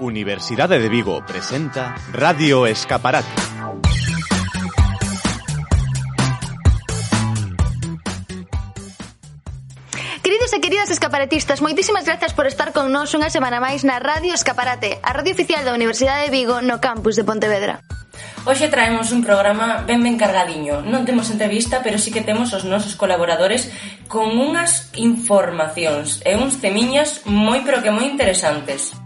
Universidade de Vigo presenta Radio Escaparate. Queridos e queridas escaparatistas, moitísimas grazas por estar con nós unha semana máis na Radio Escaparate, a radio oficial da Universidade de Vigo no campus de Pontevedra. Hoxe traemos un programa ben ben cargadiño. Non temos entrevista, pero sí que temos os nosos colaboradores con unhas informacións e uns temiñas moi pero que moi interesantes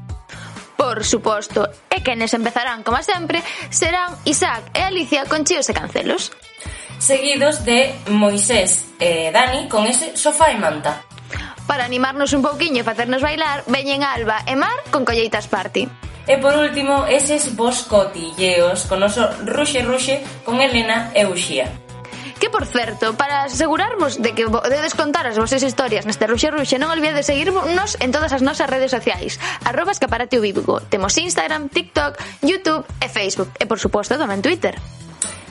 por suposto, e quenes empezarán, como sempre, serán Isaac e Alicia con chíos e cancelos. Seguidos de Moisés e Dani con ese sofá e manta. Para animarnos un pouquiño e facernos bailar, veñen Alba e Mar con Colleitas Party. E por último, eses vos cotilleos con oso ruxe ruxe con Elena e Uxía. Que, por certo, para asegurarmos de que podedes contar as vosas historias neste Ruxe Ruxe, non olvides seguirnos en todas as nosas redes sociais. Arroba Escaparate Ubigo. Temos Instagram, TikTok, YouTube e Facebook. E, por suposto, tamén Twitter.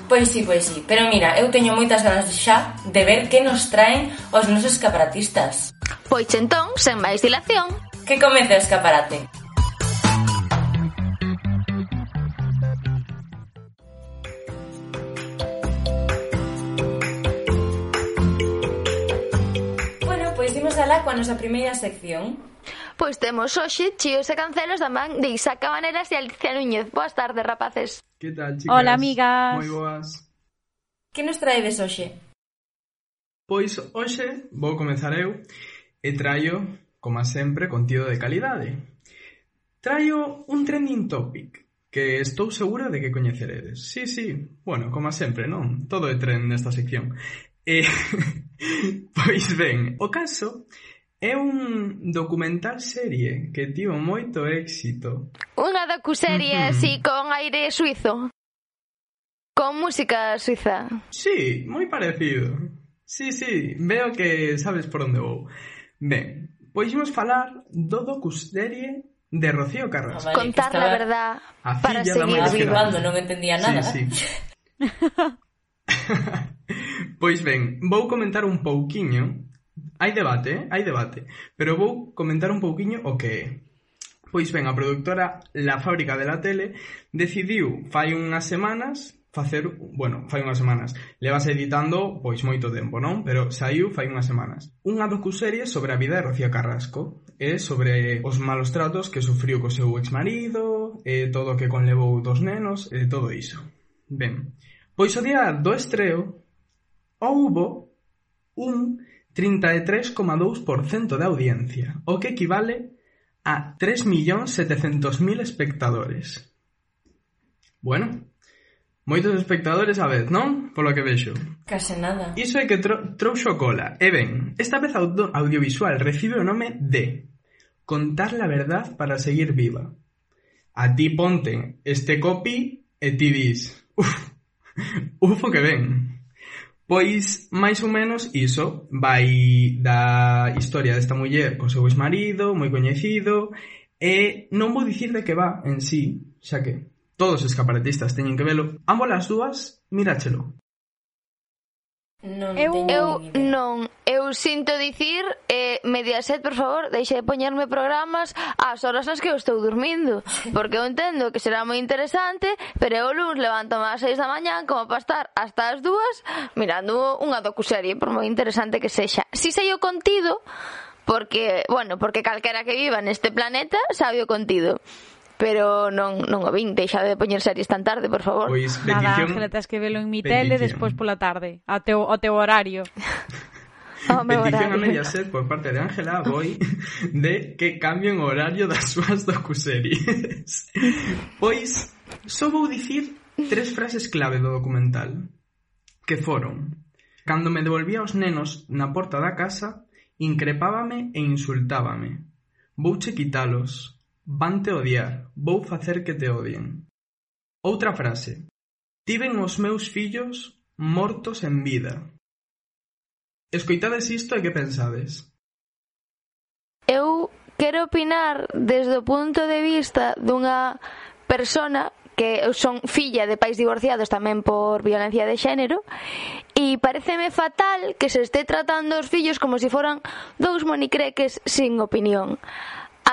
Pois sí, pois sí, pero mira, eu teño moitas ganas xa de ver que nos traen os nosos escaparatistas. Pois entón, sen máis dilación, que comece o escaparate. Imos alá coa nosa primeira sección. Pois temos hoxe chíos e cancelos da man de Isaac Cabanelas e Alicia Núñez. Boas tardes, rapaces. Que tal, chicas? Hola, amigas. Moi boas. Que nos traedes hoxe? Pois hoxe vou comezar eu e traio, como sempre, contido de calidade. Traio un trending topic que estou segura de que coñeceredes. Sí, sí, bueno, como sempre, non? Todo é trend nesta sección. E... Eh, Pois ben, o caso é un documental serie que tivo moito éxito. Unha docuserie así con aire suizo. Con música suiza. Sí, moi parecido. Sí, sí, veo que sabes por onde vou. Ben, pois imos falar do docuserie de Rocío Carrasco. Vale, Contar estaba... la verdad a para seguir vivo. non entendía nada. Sí, sí. Pois ben, vou comentar un pouquiño Hai debate, eh? hai debate Pero vou comentar un pouquiño o que é Pois ben, a productora La Fábrica de la Tele decidiu fai unhas semanas facer, bueno, fai unhas semanas. Levas editando pois moito tempo, non? Pero saiu fai unhas semanas. Unha docuserie sobre a vida de Rocío Carrasco e sobre os malos tratos que sufriu co seu exmarido e todo o que conlevou dos nenos e todo iso. Ben, pois o día do estreo houbo un trinta e tres coma dous por cento de audiencia, o que equivale a tres millóns setecentos mil espectadores. Bueno, moitos espectadores a vez, non? Polo que vexo. Case nada. Iso é que tro trouxo cola. E ben, esta peza audio audiovisual recibe o nome de Contar la verdad para seguir viva. A ti ponte este copy e ti dis... Uf, ufo que ben. Pois, máis ou menos, iso vai da historia desta muller co seu exmarido, moi coñecido, e non vou dicir de que va en sí, xa que todos os escaparatistas teñen que velo, ámbolas dúas, miráchelo. Non eu, eu non, eu sinto dicir eh, Mediaset, por favor, deixe de poñerme programas ás horas nas que eu estou dormindo Porque eu entendo que será moi interesante Pero eu luns levanto ás seis da mañá como para estar hasta as dúas Mirando unha docuserie, por moi interesante que sexa. Si sei o contido, porque, bueno, porque calquera que viva neste planeta sabe o contido pero non, non o vin, deixa de poñer series tan tarde, por favor. Pois, bendición. Nada, Ángela, tens que velo en mi tele despois pola tarde, ao teu, ao teu horario. Oh, Petición a Mediaset por parte de Ángela Boi de que cambien o horario das súas docuseries. Pois, só vou dicir tres frases clave do documental, que foron Cando me devolvía os nenos na porta da casa, increpábame e insultábame. Vouche quitalos. Vante odiar, vou facer que te odien. Outra frase: Tiven os meus fillos mortos en vida. Escoitades isto e que pensades? Eu quero opinar desde o punto de vista dunha persona que eu son filla de pais divorciados tamén por violencia de xénero e pareceme fatal que se este tratando os fillos como se si foran dous monicreques sin opinión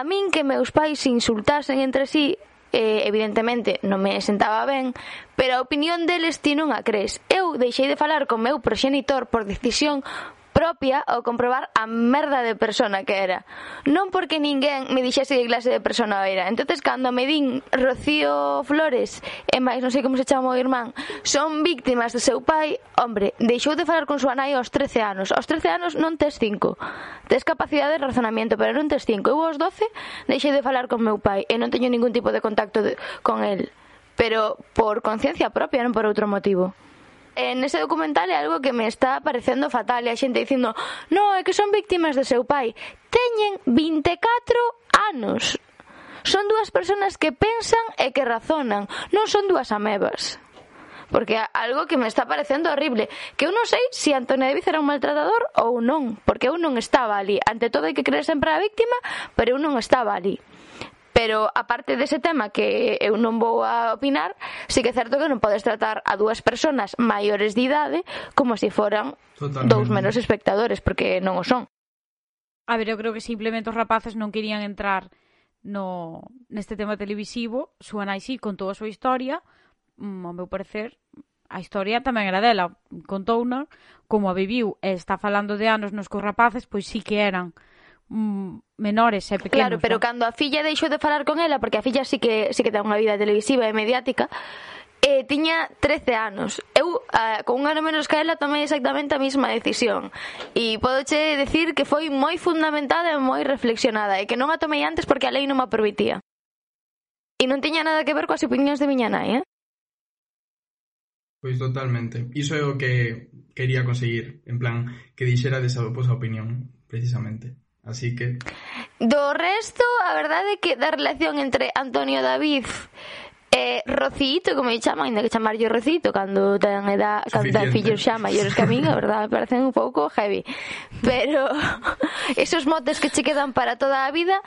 a min que meus pais se insultasen entre sí eh, evidentemente non me sentaba ben, pero a opinión deles ti non a crees. Eu deixei de falar con meu proxenitor por decisión propia ao comprobar a merda de persona que era. Non porque ninguén me dixese que clase de persona era. entonces cando me din Rocío Flores, e máis non sei como se chama o irmán, son víctimas do seu pai, hombre, deixou de falar con súa nai aos 13 anos. Aos 13 anos non tes 5. Tes capacidade de razonamiento, pero non tes 5. Eu aos 12 deixei de falar con meu pai e non teño ningún tipo de contacto de, con el. Pero por conciencia propia, non por outro motivo en ese documental é algo que me está parecendo fatal e a xente dicindo no, é que son víctimas do seu pai teñen 24 anos. Son dúas personas que pensan e que razonan non son dúas amebas. Porque algo que me está parecendo horrible que eu non sei se Antonio Davis era un maltratador ou non, porque eu non estaba ali. Ante todo hai que creer sempre a víctima pero eu non estaba ali. Pero aparte dese tema que eu non vou a opinar, sí que é certo que non podes tratar a dúas persoas maiores de idade como se si foran Totalmente. dous menos espectadores, porque non o son. A ver, eu creo que simplemente os rapaces non querían entrar no neste tema televisivo, súa nai sí contou a súa historia, mm, ao meu parecer, a historia tamén era dela, contouna como a viviu e está falando de anos nos que rapaces pois sí que eran Mm, menores e pequenos. Claro, pero ¿no? cando a filla deixou de falar con ela, porque a filla sí que, sí que ten unha vida televisiva e mediática, eh, tiña 13 anos. Eu, eh, con un ano menos que ela, tomei exactamente a mesma decisión. E podoche decir que foi moi fundamentada e moi reflexionada, e que non a tomei antes porque a lei non me permitía. E non tiña nada que ver coas opinións de miña nai, eh? Pois totalmente. Iso é o que quería conseguir, en plan, que dixera desa vosa opinión, precisamente. Así que... Do resto, a verdade é que da relación entre Antonio David eh, e Rocito, como lle chaman, ainda que chamarlle Rocito cando ten edad, cando ten fillos xa maiores que a min, a verdade, me parecen un pouco heavy. Pero esos motes que che quedan para toda a vida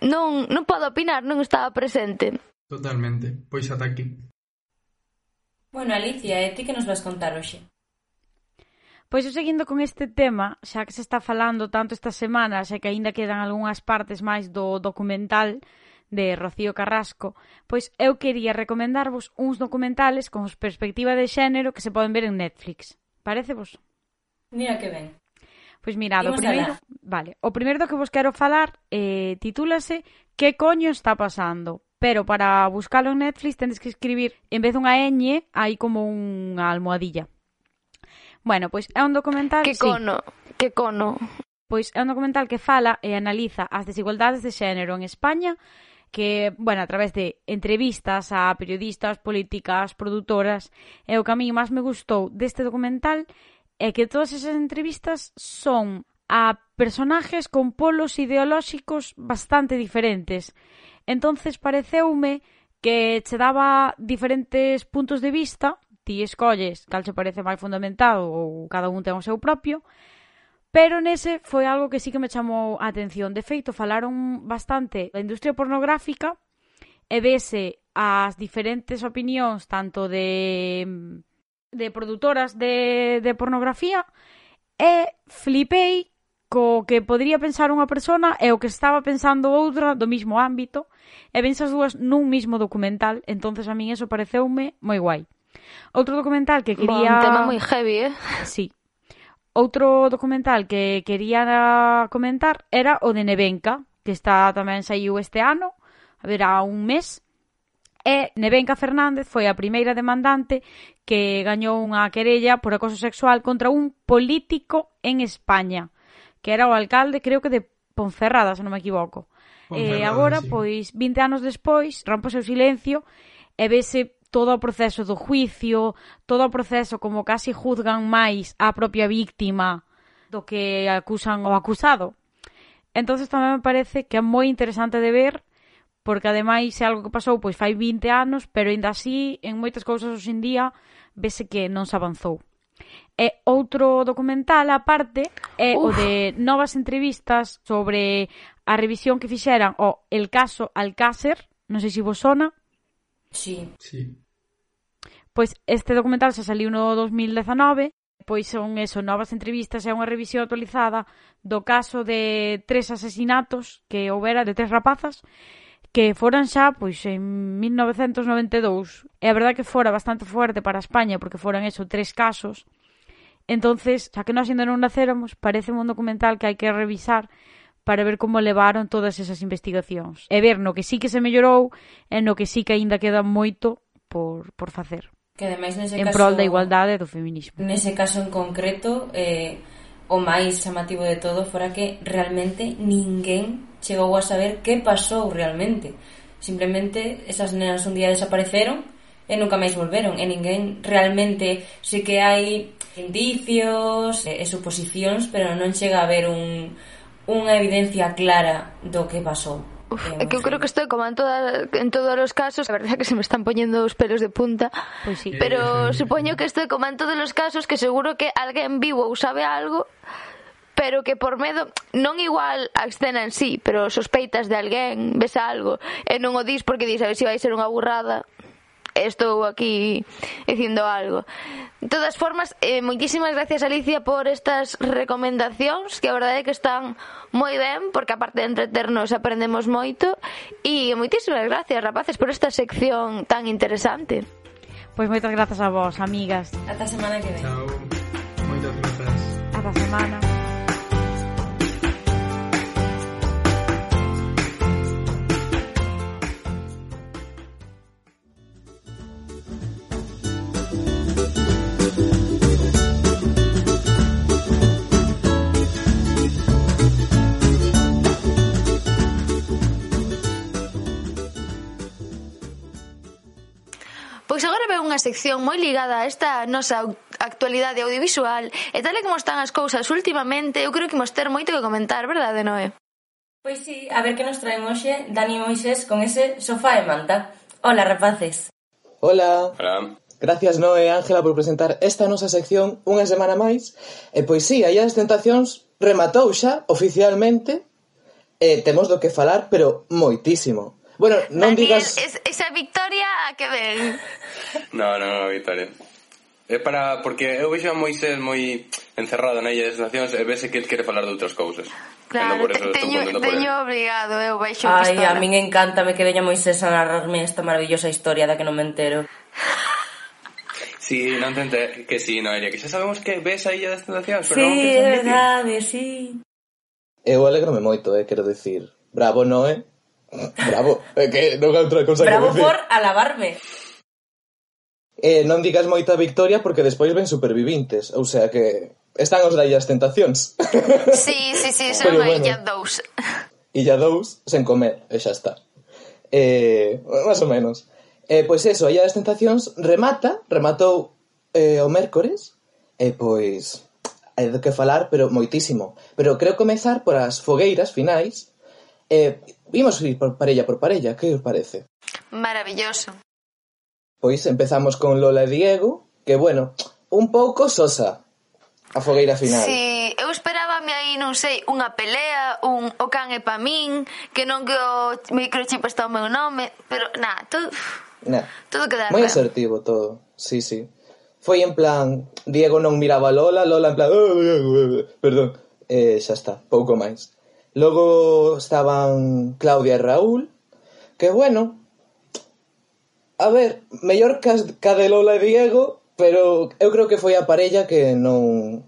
non, non podo opinar, non estaba presente. Totalmente, pois ata aquí. Bueno, Alicia, e ti que nos vas contar hoxe? Pois eu seguindo con este tema, xa que se está falando tanto esta semana, xa que aínda quedan algunhas partes máis do documental de Rocío Carrasco, pois eu quería recomendarvos uns documentales con perspectiva de xénero que se poden ver en Netflix. Parece vos? Pois mira que ben. Pois mirad, o primeiro, vale, o primeiro do que vos quero falar eh, titúlase Que coño está pasando? pero para buscalo en Netflix tendes que escribir en vez dunha ñ hai como unha almohadilla Bueno, pois é un documental... Que cono, sí. que cono. Pois é un documental que fala e analiza as desigualdades de xénero en España que, bueno, a través de entrevistas a periodistas, políticas, produtoras, é o que a mí máis me gustou deste documental é que todas esas entrevistas son a personajes con polos ideolóxicos bastante diferentes. Entonces pareceume que che daba diferentes puntos de vista ti escolles cal se parece máis fundamentado ou cada un ten o seu propio, Pero nese foi algo que sí que me chamou a atención. De feito, falaron bastante da industria pornográfica e vese as diferentes opinións tanto de de produtoras de, de pornografía e flipei co que podría pensar unha persona e o que estaba pensando outra do mismo ámbito e ven as dúas nun mismo documental entonces a min eso pareceume moi guai Outro documental que quería... Bon, tema moi heavy, eh? Sí. Outro documental que quería comentar era o de Nevenka, que está tamén saiu este ano, a ver, a un mes, e Nevenka Fernández foi a primeira demandante que gañou unha querella por acoso sexual contra un político en España, que era o alcalde, creo que de Ponferrada, se non me equivoco. Eh, e agora, sí. pois, 20 anos despois, rompe o seu silencio e vese todo o proceso do juicio, todo o proceso como casi juzgan máis a propia víctima do que acusan o acusado. Entonces tamén me parece que é moi interesante de ver porque ademais é algo que pasou pois fai 20 anos, pero ainda así en moitas cousas hoxe en día vese que non se avanzou. E outro documental aparte parte é Uf. o de novas entrevistas sobre a revisión que fixeran o El caso Alcácer, non sei se vos sona. Sí. Sí. Pois este documental se saliu no 2019, pois son eso, novas entrevistas e unha revisión actualizada do caso de tres asesinatos que houbera de tres rapazas que foran xa pois en 1992. E a verdade que fora bastante fuerte para España porque foran eso tres casos. Entonces, xa que nós ainda non nacéramos, parece un documental que hai que revisar para ver como levaron todas esas investigacións. E ver no que sí que se mellorou e no que sí que aínda queda moito por, por facer que ademais nese en caso, prol da igualdade do feminismo. Nese caso en concreto, eh, o máis chamativo de todo fora que realmente ninguén chegou a saber que pasou realmente. Simplemente esas nenas un día desapareceron e nunca máis volveron e ninguén realmente sí que hai indicios e, e suposicións pero non chega a haber un, unha evidencia clara do que pasou Uf, eh, é que eu creo que estou como en, toda, en todos os casos, a verdade é que se me están poñendo os pelos de punta, pues sí. pero supoño que estou como en todos os casos que seguro que alguén vivo ou sabe algo pero que por medo non igual a escena en sí, pero sospeitas de alguén, ves algo e non o dis porque dis a ver se si vai ser unha burrada estou aquí dicindo algo. De todas formas, eh, moitísimas gracias Alicia por estas recomendacións que a verdade é que están moi ben porque aparte de entreternos aprendemos moito e moitísimas gracias rapaces por esta sección tan interesante. Pois moitas grazas a vos, amigas. Ata a semana que ven. Chao. Moitas grazas. Ata a semana. Pois agora veo unha sección moi ligada a esta nosa actualidade audiovisual e tal e como están as cousas últimamente, eu creo que imos ter moito que comentar, verdade, Noé? Pois sí, a ver que nos traen hoxe Dani Moisés con ese sofá e manta. Hola, rapaces. Hola. Hola. Gracias, Noé e Ángela, por presentar esta nosa sección unha semana máis. E pois sí, aí as Tentacións rematou xa oficialmente e temos do que falar, pero moitísimo. Bueno, non Daniel, digas... Es, esa victoria a que ven? no, no, no, victoria. É para... Porque eu vexo a Moisés moi encerrado na illa eh, de sensacións e vese que el quere falar de outras cousas. Claro, por eso teño, teño obrigado, eu eh, baixo Ai, pistola. a min encántame que veña Moisés a narrarme esta maravillosa historia da que non me entero. Sí, non te enter... que sí, Noelia, que xa sabemos que ves a illa de tentacións, pero sí, non é verdade, sí. Eu alegrome moito, eh, quero decir. Bravo, Noé. Eh? Bravo. É que non é outra cousa Bravo que decir. por alabarme. Eh, non digas moita victoria porque despois ven supervivintes, ou sea que están os dai as tentacións. Sí, sí, sí, son bueno, illa dous. Illa dous sen comer, e xa está. Eh, más ou menos. Eh, pois eso, illa das tentacións remata, rematou eh, o mércores, e eh, pois hai do que falar, pero moitísimo. Pero creo comezar por as fogueiras finais, eh, Imos ir por parella por parella, que os parece? Maravilloso. Pois empezamos con Lola e Diego, que bueno, un pouco sosa a fogueira final. Sí, eu esperábame aí, non sei, unha pelea, un o can é pa min, que non que o microchip está o meu nome, pero nada, todo... Nah. Todo queda Moi asertivo todo, sí, sí. Foi en plan, Diego non miraba a Lola, Lola en plan, oh, Diego, perdón, eh, xa está, pouco máis. Logo estaban Claudia e Raúl, que bueno, a ver, mellor que a de Lola e Diego, pero eu creo que foi a parella que non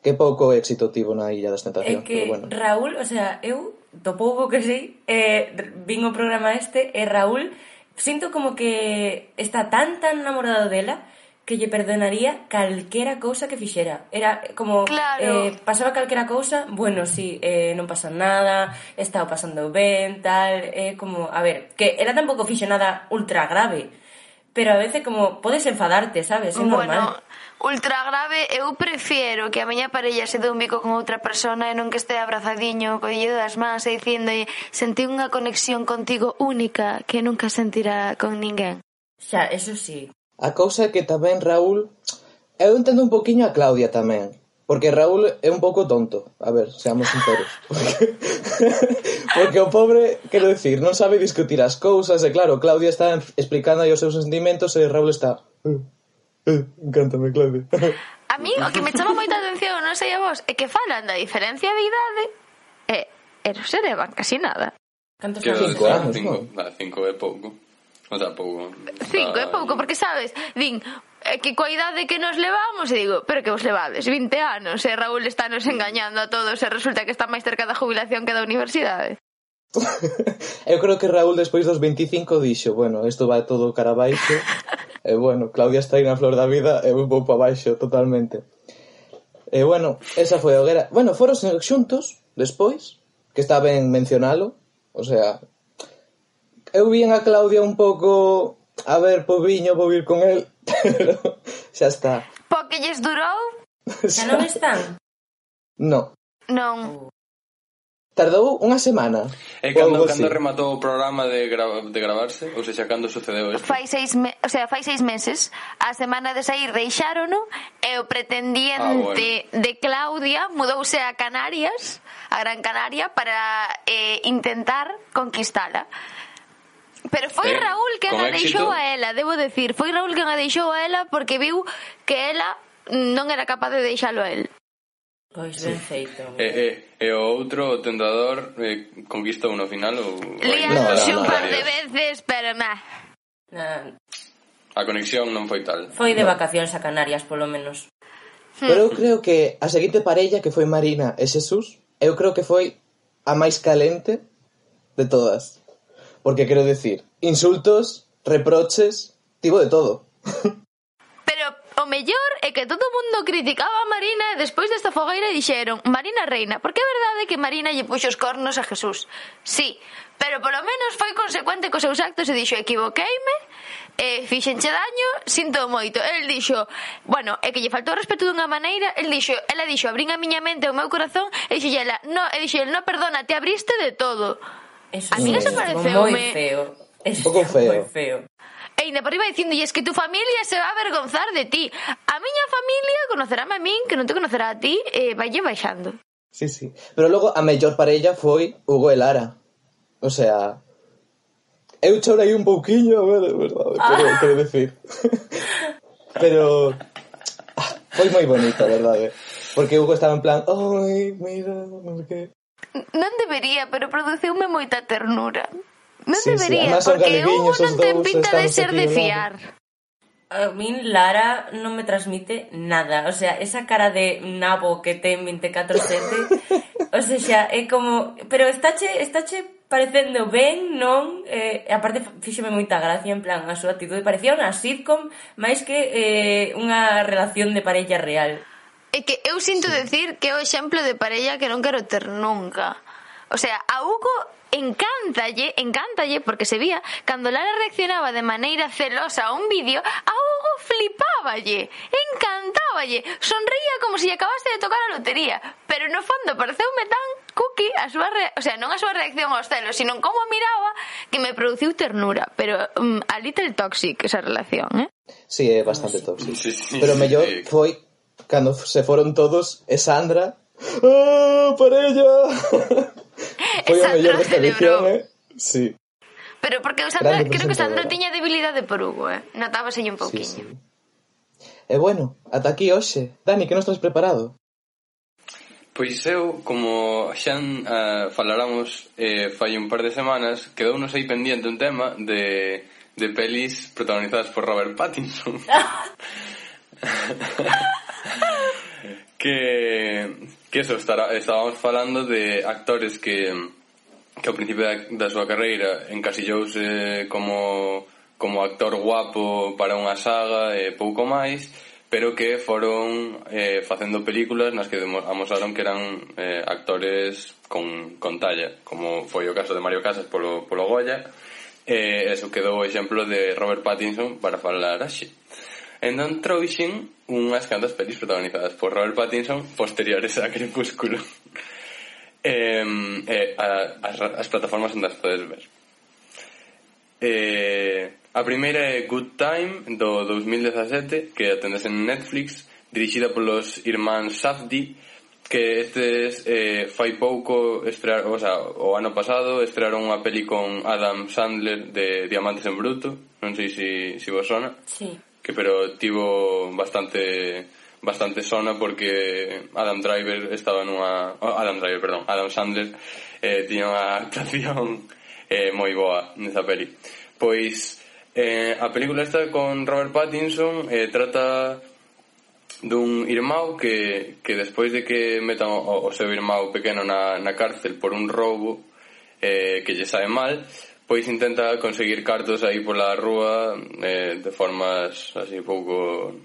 que pouco éxito tivo na Illa das Tentacións, é que pero bueno. Raúl, o sea, eu do pouco que sei, eh, vin o programa este e Raúl sinto como que está tan tan enamorado dela que lle perdonaría calquera cousa que fixera. Era como claro. eh, pasaba calquera cousa, bueno, si sí, eh, non pasa nada, estaba pasando ben, tal, eh, como, a ver, que ela tampouco fixo nada ultra grave, pero a veces como podes enfadarte, sabes? É normal. Bueno, ultra grave, eu prefiero que a miña parella se dé un bico con outra persona e non que estea abrazadiño, collido das mans e dicindo sentí unha conexión contigo única que nunca sentirá con ninguén. Xa, eso sí, A cousa é que tamén Raúl eu entendo un poquiño a Claudia tamén, porque Raúl é un pouco tonto, a ver, seamos sinceros. Porque, porque o pobre, quero decir, non sabe discutir as cousas, e claro, Claudia está explicando os seus sentimentos e Raúl está... Eh, eh, encántame, Claudia. A mí o que me chama moita atención, non sei a vos, é que falan da diferencia de idade e, e non se levan casi nada. Cantos anos? Cinco anos, cinco, no? cinco é pouco. O sea, pouco. Cinco é pouco, porque sabes, din, é que coa idade que nos levamos, e digo, pero que vos levades 20 anos, e Raúl está nos engañando a todos, e resulta que está máis cerca da jubilación que da universidade. Eu creo que Raúl despois dos 25 dixo, bueno, isto vai todo cara abaixo. e bueno, Claudia está aí na flor da vida, eu vou para baixo totalmente. E bueno, esa foi a hoguera. Bueno, foros xuntos despois, que está ben mencionalo, o sea, eu vi a Claudia un pouco a ver poviño, vou ir con el, pero xa está. Po que lles durou? Xa non están? No. Non. Oh. Tardou unha semana. E cando, cando rematou o programa de, gra de gravarse? Ou seja, cando sucedeu isto? Fai seis, me o sea, fai seis meses. A semana de sair deixárono e o pretendiente ah, bueno. de Claudia mudouse a Canarias, a Gran Canaria, para eh, intentar conquistala. Pero foi eh, Raúl que a deixou a ela, debo decir, foi Raúl que a deixou a ela porque viu que ela non era capaz de deixalo a él. Pois ben feito. E, eh, e, eh, e o outro, o tentador, eh, conquistou no final ou... Liado no, un par de veces, pero má. na... A conexión non foi tal. Foi de no. vacacións a Canarias, polo menos. Hmm. Pero eu creo que a seguinte parella, que foi Marina e Xesús, eu creo que foi a máis calente de todas. Porque quero decir, insultos, reproches, tivo de todo. Pero o mellor é que todo o mundo criticaba a Marina e despois desta fogueira dixeron Marina Reina, porque é verdade que Marina lle puxo os cornos a Jesús. Sí, pero polo menos foi consecuente cos seus actos e dixo equivoqueime e fixenche daño, sinto moito. El dixo, bueno, é que lle faltou respeto dunha maneira, el dixo, ela dixo, abrín a miña mente o meu corazón e dixo ela, no, e dixo, no, perdona, te abriste de todo. Eso a mí no se parece moi me... feo. Eso un pouco feo. Moi feo. E ainda por riba dicindo, e es que tu familia se va a avergonzar de ti. A miña familia conoceráme a min, que non te conocerá a ti, eh, e valle baixando. Sí, sí. Pero logo a mellor parella foi Hugo e Lara. O sea, eu chorei un pouquiño, verdade, verdade, pero, ah. quero decir. pero ah, foi moi bonito, verdade. Porque Hugo estaba en plan, oi, mira, non sei que non debería, pero produciume moita ternura. Non sí, debería, sí. porque eu non ten pinta de ser de fiar. A min Lara non me transmite nada, o sea, esa cara de nabo que ten 24/7, o sea, xa, é como, pero estáche, estáche parecendo ben, non? Eh, a parte fíxeme moita gracia en plan a súa actitude parecía unha sitcom máis que eh, unha relación de parella real. É que eu sinto sí. decir que é o exemplo de parella que non quero ter nunca. O sea, a Hugo encántalle, encántalle, porque se vía, cando Lara reaccionaba de maneira celosa a un vídeo, a Hugo flipáballe, encantáballe, sonría como se si acabase de tocar a lotería, pero no fondo pareceume tan cookie a súa re... o sea, non a súa reacción aos celos, sino como miraba que me produciu ternura, pero um, a little toxic esa relación, eh? Sí, é bastante tóxico. Sí, sí, pero mellor sí. foi cando se foron todos, e Sandra... ¡Ah, ¡Oh, parella! Foi o mellor desta edición, eh? Sí. Pero porque o Sandra, creo que Sandra tiña debilidade por Hugo, eh? Notábase un pouquiño. Sí, sí. E bueno, ata aquí hoxe. Dani, que non estás preparado? Pois eu, como xa uh, falaramos eh, fai un par de semanas, quedounos aí pendente un tema de, de pelis protagonizadas por Robert Pattinson. que, que eso, estará, estábamos falando de actores que, que ao principio da, da súa carreira encasillouse como, como actor guapo para unha saga e pouco máis, pero que foron eh, facendo películas nas que amosaron que eran eh, actores con, con talla, como foi o caso de Mario Casas polo, polo Goya, e eh, eso quedou o exemplo de Robert Pattinson para falar así entón trouxen unhas cantas pelis protagonizadas por Robert Pattinson posteriores a Crepúsculo. Eh, eh, a, as, as plataformas onde as podes ver. Eh, a primeira é Good Time do 2017 que atendes en Netflix dirixida polos irmáns Safdie que estes eh, fai pouco estrear, o, sea, o ano pasado estrearon unha peli con Adam Sandler de Diamantes en Bruto. Non sei se si, si vos sona. Sí que pero tivo bastante bastante sona porque Adam Driver estaba nunha oh, Adam Driver, perdón, Adam Sandler eh, tiña unha actuación eh, moi boa nesa peli. Pois eh, a película esta con Robert Pattinson eh, trata dun irmão que, que despois de que metan o, o seu irmão pequeno na, na cárcel por un roubo eh, que lle sae mal pois intenta conseguir cartos aí pola rúa eh, de formas así pouco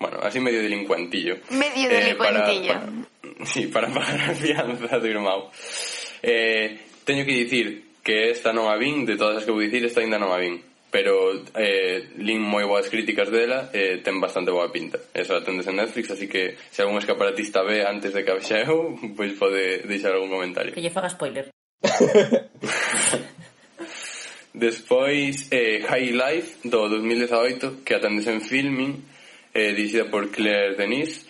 bueno, así medio delincuentillo. Medio delincuentillo eh, para, para, sí, para pagar a fianza do irmão eh, teño que dicir que esta non a vin de todas as que vou dicir esta ainda non a vin. Pero eh, lin moi boas críticas dela e eh, ten bastante boa pinta. Eso tendes en Netflix, así que se algún escaparatista ve antes de que a vexa eu pois pode deixar algún comentario. Que lle faga spoiler. Despois eh, High Life do 2018 que atendes en filming eh, dirigida por Claire Denis.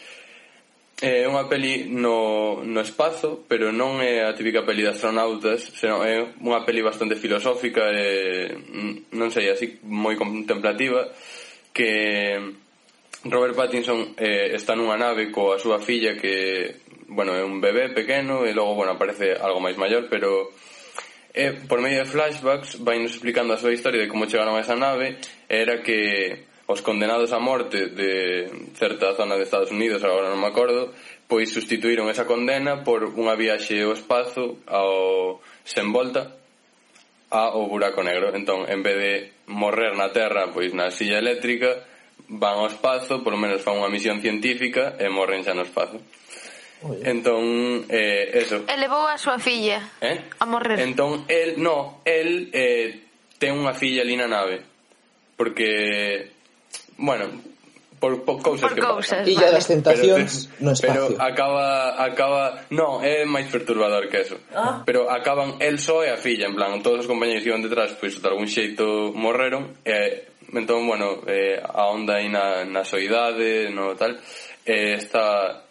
Eh, é eh, unha peli no, no espazo pero non é a típica peli de astronautas senón é unha peli bastante filosófica e, non sei, así moi contemplativa que Robert Pattinson eh, está nunha nave coa súa filla que bueno, é un bebé pequeno e logo bueno, aparece algo máis maior pero e por medio de flashbacks vai nos explicando a súa historia de como chegaron a esa nave era que os condenados a morte de certa zona de Estados Unidos, agora non me acordo, pois sustituíron esa condena por unha viaxe ao espazo ao sen volta ao buraco negro. Entón, en vez de morrer na Terra, pois na silla eléctrica, van ao espazo, por lo menos fan unha misión científica e morren xa no espazo. Oye. Entón, eh, eso. Elevou levou a súa filla eh? a morrer. Entón, el, no, el eh, ten unha filla ali na nave. Porque, bueno, por, por cousas por que cousas, pasan. Illa das tentacións pero, no espacio. Pero acaba, acaba... No, é máis perturbador que eso. Ah. Pero acaban el só e a filla, en plan, todos os compañeros que iban detrás, pois, pues, de algún xeito morreron, e entón, bueno, eh, a onda aí na, na soidade, no tal, eh, está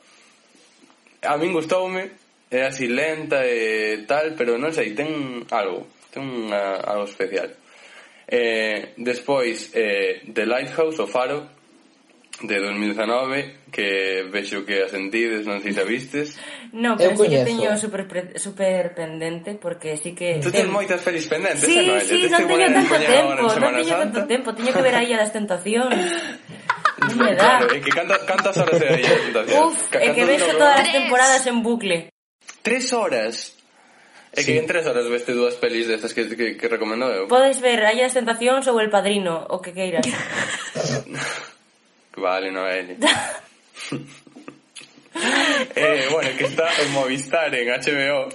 a min gustoume, é así lenta e tal, pero non sei, ten algo, ten unha, algo especial. Eh, despois, eh, The Lighthouse, o Faro, de 2019 que vexo que asentides, non sei se a vistes. No, pero sí que teño super, super pendente porque sí que... Tú ten moitas pelis pendentes, sí, eh, Noelia? Sí, non teño tanto tempo, non teño tanto tempo, teño que ver aí a das tentacións. Claro, é que canta, cantas horas de aí? Uf, é que vexo todas as temporadas en bucle. Tres horas? É sí. que en tres horas veste dúas pelis destas que, que, que recomendo eu. Eh. Podes ver Hai as Tentacións ou El Padrino, o que queiras. vale, Noelia. eh, bueno, que está en Movistar, en HBO,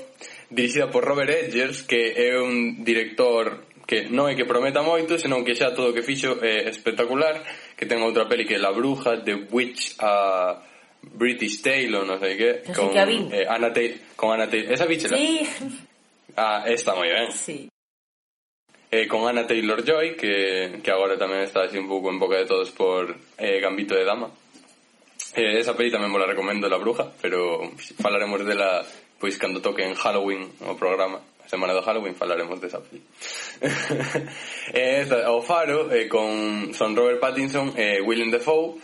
dirixida por Robert Edgers, que é un director que non é que prometa moito, senón que xa todo o que fixo é espectacular, que ten outra peli que é La Bruja, The Witch, a British Tale ou non sei que, no con, eh, Anna Taylor, con Anna Taylor, esa bichela? Sí. Ah, está moi ben. Sí. Eh, con Anna Taylor-Joy, que, que agora tamén está así un pouco en boca de todos por eh, Gambito de Dama. Eh, esa peli tamén vos la recomendo La Bruja, pero falaremos dela pois cando toque en Halloween o programa semana do Halloween falaremos desa peli. Eh, e esta, o Faro, eh, con son Robert Pattinson e eh, Willem Dafoe,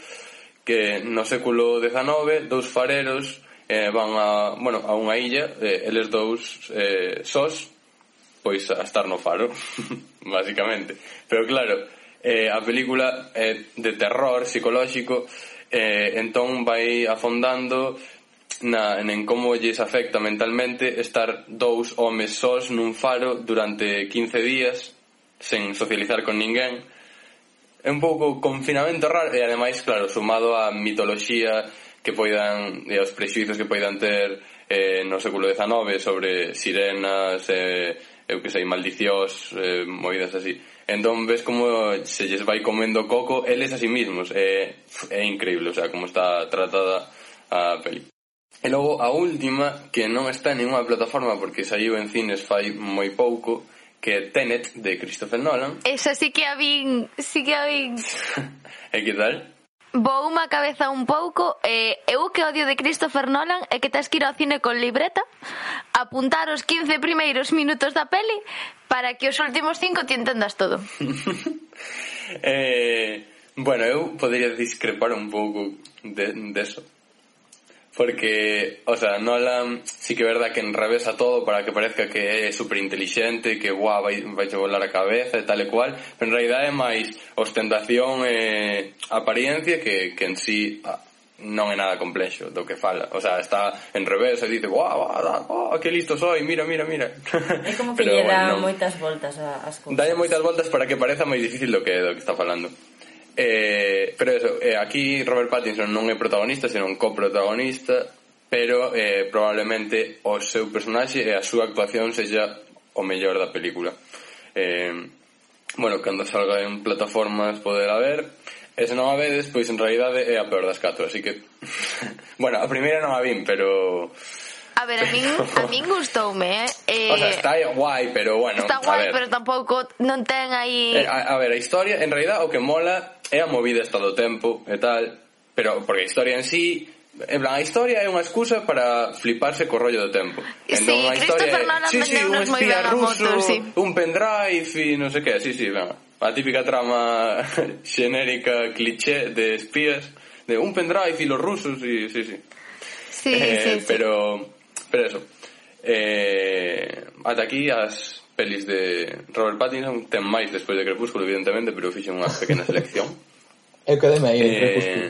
que no século XIX, dous fareros eh, van a, bueno, a unha illa, eh, eles dous eh, sós, pois a estar no faro, basicamente. Pero claro, eh, a película é eh, de terror psicolóxico, eh, entón vai afondando na, en como lles afecta mentalmente estar dous homes sós nun faro durante 15 días sen socializar con ninguén. É un pouco confinamento raro e ademais claro, sumado á mitoloxía que poidan e aos prexuizos que poidan ter eh, no século XIX sobre sirenas eh, eu que sei, maldicións eh, movidas así. Entón ves como se lles vai comendo coco eles a sí mismos é, é increíble, o sea, como está tratada a peli. E logo a última, que non está en ninguna plataforma porque saiu en cines fai moi pouco, que é Tenet de Christopher Nolan. Esa sí que a vin, sí que a vin. e que tal? Vou má cabeza un pouco eh, Eu que odio de Christopher Nolan É que tens que ir ao cine con libreta Apuntar os 15 primeiros minutos da peli Para que os últimos 5 te entendas todo eh, Bueno, eu poderia discrepar un pouco de, de eso porque, o sea, Nolan sí que é verdad que enrevesa todo para que parezca que é super inteligente, que guau, vai, vai che volar a cabeza e tal e cual, pero en realidad é máis ostentación e apariencia que, que en sí ah, non é nada complexo do que fala. O sea, está en revés e dice, "Guau, guau, oh, que listo soy, mira, mira, mira." É como que Pero, lle dá bueno, non. moitas voltas a, as cousas. Dalle moitas voltas para que pareza máis difícil do que é do que está falando. Eh, pero eso, eh, aquí Robert Pattinson non é protagonista, senón un coprotagonista, pero eh, probablemente o seu personaxe e a súa actuación sexa o mellor da película. Eh, bueno, cando salga en plataformas poderá ver, e se non a vedes, pois en realidade é a peor das catro, así que... bueno, a primeira non a vin, pero... A ver, a min, a min gustoume, eh? eh o sea, está eh, guai, pero bueno... Está guai, ver. pero tampouco non ten aí... Eh, a, a ver, a historia, en realidad, o que mola é a movida esta do tempo e tal, pero porque a historia en sí En plan, a historia é unha excusa para fliparse co rollo do tempo. Sí, entón, a historia é, sí, sí, un espía ruso, moto, sí. un pendrive e non sei que, sí, sí, ben, a típica trama xenérica, cliché de espías, de un pendrive e los rusos, e, sí, sí. Sí, eh, sí, pero, sí. pero eso. Eh, ata aquí as pelis de Robert Pattinson ten máis despois de Crepúsculo, evidentemente, pero fixen unha pequena selección. Eu quedeme aí eh... en Crepúsculo.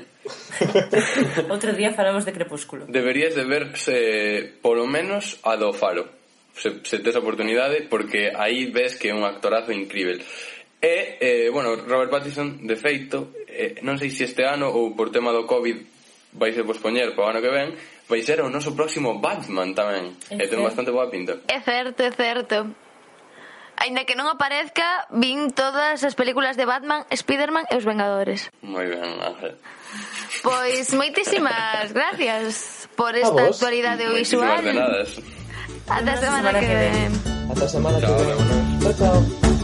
Outro día falamos de Crepúsculo. Deberías de verse polo menos a do Faro. Se, se tes oportunidade, porque aí ves que é un actorazo incrível. E, eh, bueno, Robert Pattinson, de feito, eh, non sei se este ano ou por tema do COVID vai se pospoñer para o ano que ven, vai ser o noso próximo Batman tamén. É e ten bastante boa pinta. É certo, é certo. Ainda que non aparezca, vin todas as películas de Batman, Spiderman e os Vengadores. Moi ben, Ángel. Pois moitísimas gracias por esta actualidade visual. Ata a semana, semana que ven. Ata a semana que ven. Chao, chao.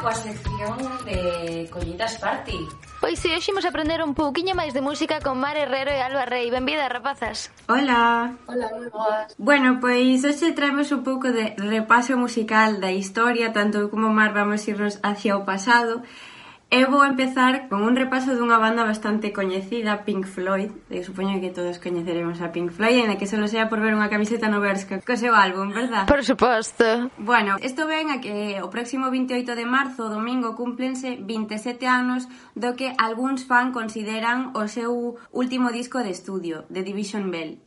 coa sección de Collitas Party. Pois si, hoxe imos aprender un pouquiño máis de música con Mar Herrero e Alba Rey. Benvida, rapazas. Hola. Hola, moi boas. Bueno, pois hoxe traemos un pouco de repaso musical da historia, tanto como Mar vamos irnos hacia o pasado, Eu vou empezar con un repaso dunha banda bastante coñecida, Pink Floyd. Eu supoño que todos coñeceremos a Pink Floyd, en que solo sea por ver unha camiseta no Berska co seu álbum, verdad? Por suposto. Bueno, isto ven a que o próximo 28 de marzo, domingo, cúmplense 27 anos do que algúns fan consideran o seu último disco de estudio, The Division Bell.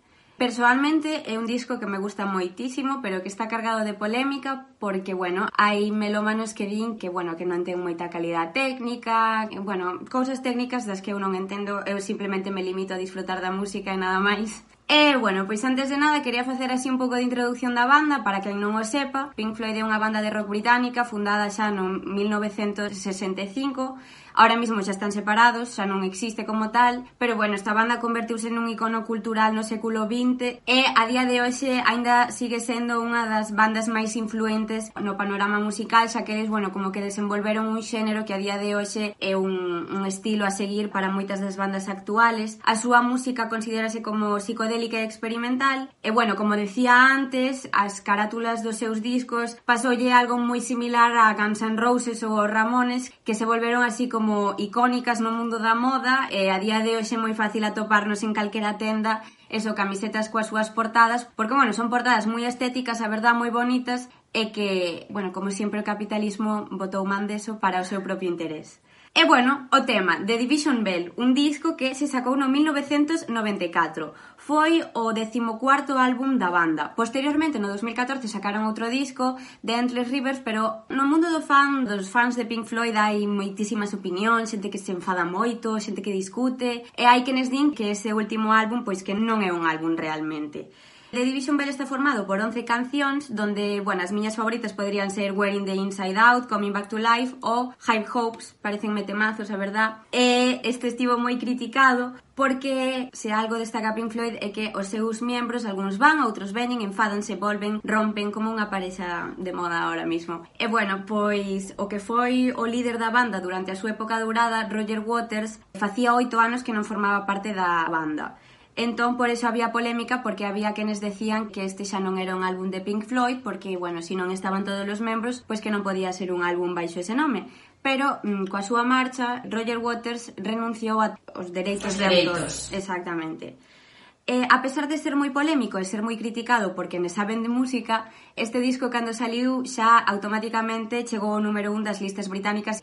Personalmente é un disco que me gusta moitísimo, pero que está cargado de polémica porque, bueno, hai melómanos que din que, bueno, que non ten moita calidad técnica, que, bueno, cousas técnicas das que eu non entendo, eu simplemente me limito a disfrutar da música e nada máis. E, bueno, pois antes de nada quería facer así un pouco de introducción da banda para quen non o sepa. Pink Floyd é unha banda de rock británica fundada xa no 1965 Ahora mismo xa están separados, xa non existe como tal, pero bueno, esta banda convertiuse nun icono cultural no século XX e a día de hoxe aínda sigue sendo unha das bandas máis influentes no panorama musical, xa que eles, bueno, como que desenvolveron un xénero que a día de hoxe é un, un estilo a seguir para moitas das bandas actuales. A súa música considerase como psicodélica e experimental e, bueno, como decía antes, as carátulas dos seus discos pasoulle algo moi similar a Guns N' Roses ou aos Ramones, que se volveron así como como icónicas no mundo da moda e a día de hoxe é moi fácil atoparnos en calquera tenda eso, camisetas coas súas portadas, porque, bueno, son portadas moi estéticas, a verdad, moi bonitas, e que, bueno, como sempre o capitalismo botou man deso para o seu propio interés. E bueno, o tema The Division Bell, un disco que se sacou no 1994. Foi o 14º álbum da banda. Posteriormente, no 2014, sacaron outro disco, The Endless Rivers, pero no mundo do fan, dos fans de Pink Floyd hai moitísimas opinións, xente que se enfada moito, xente que discute, e hai quenes din que ese último álbum pois que non é un álbum realmente. The Division Bell está formado por 11 cancións donde, bueno, as miñas favoritas poderían ser Wearing the Inside Out, Coming Back to Life ou High Hopes, parecenme temazos, a verdad. E este estivo moi criticado porque se algo destaca Pink Floyd é que os seus membros, algúns van, outros veñen, enfádanse, volven, rompen como unha parexa de moda ahora mismo. E bueno, pois o que foi o líder da banda durante a súa época dourada, Roger Waters, facía oito anos que non formaba parte da banda. Entón, por eso había polémica, porque había quenes decían que este xa non era un álbum de Pink Floyd, porque, bueno, se si non estaban todos os membros, pois que non podía ser un álbum baixo ese nome. Pero, mm, coa súa marcha, Roger Waters renunciou aos dereitos os de autor. Exactamente. Eh, a pesar de ser moi polémico e ser moi criticado porque ne saben de música, este disco cando saliu xa automáticamente chegou ao número un das listas británicas